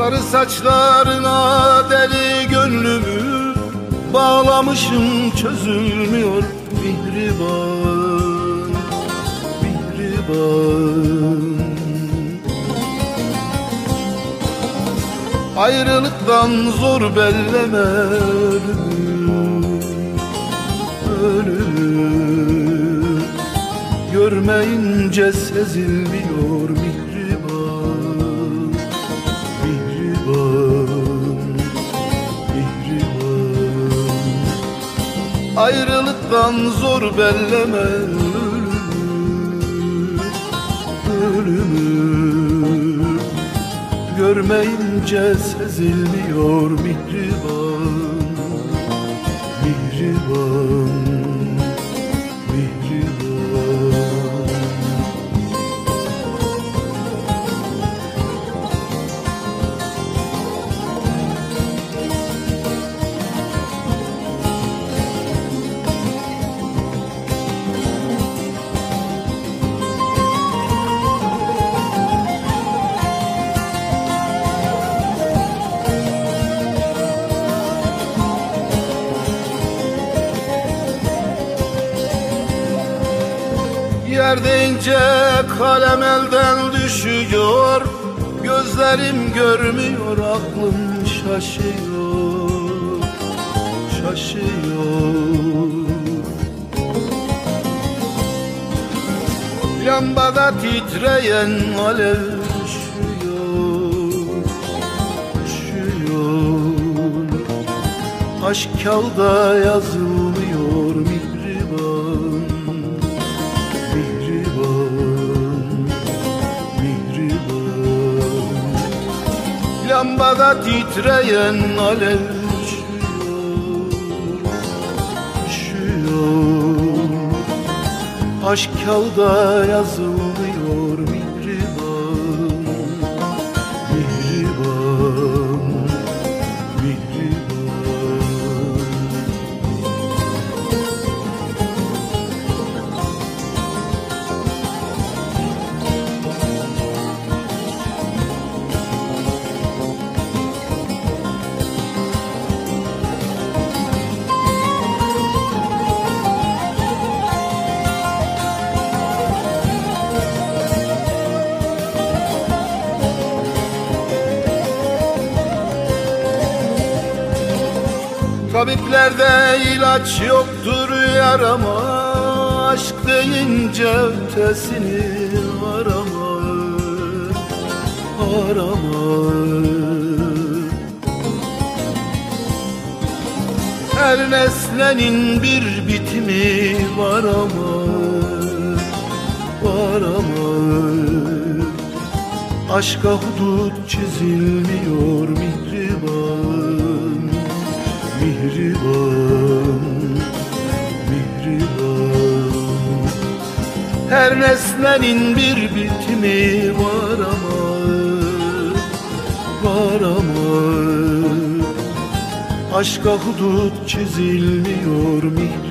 Sarı saçlarına deli gönlümü Bağlamışım çözülmüyor mihriban Mihriban Ayrılıktan zor belleme ölümü Ölümü Görmeyince sezilmiyor mihriban Ayrılıktan zor belleme ölümü Ölümü. Görmeyince sezilmiyor mihriban Mihriban Yer deyince kalem elden düşüyor Gözlerim görmüyor aklım şaşıyor Şaşıyor. Lambada titreyen alev üşüyor Üşüyor. Aşk kağıda yazılmıyor mihriban Lambada titreyen alev Aşk kağıda yazılmıyor mihriban Tabiplerde ilaç yoktur yarama. Aşk deyince ötesini arama. Arama. Her nesnenin bir bitimi var ama. Var ama. Aşka hudut çizilmiyor mihriban Mihriban Mihriban. Her nesnenin bir bitimi var ama Var ama. Aşka hudut çizilmiyor mihriban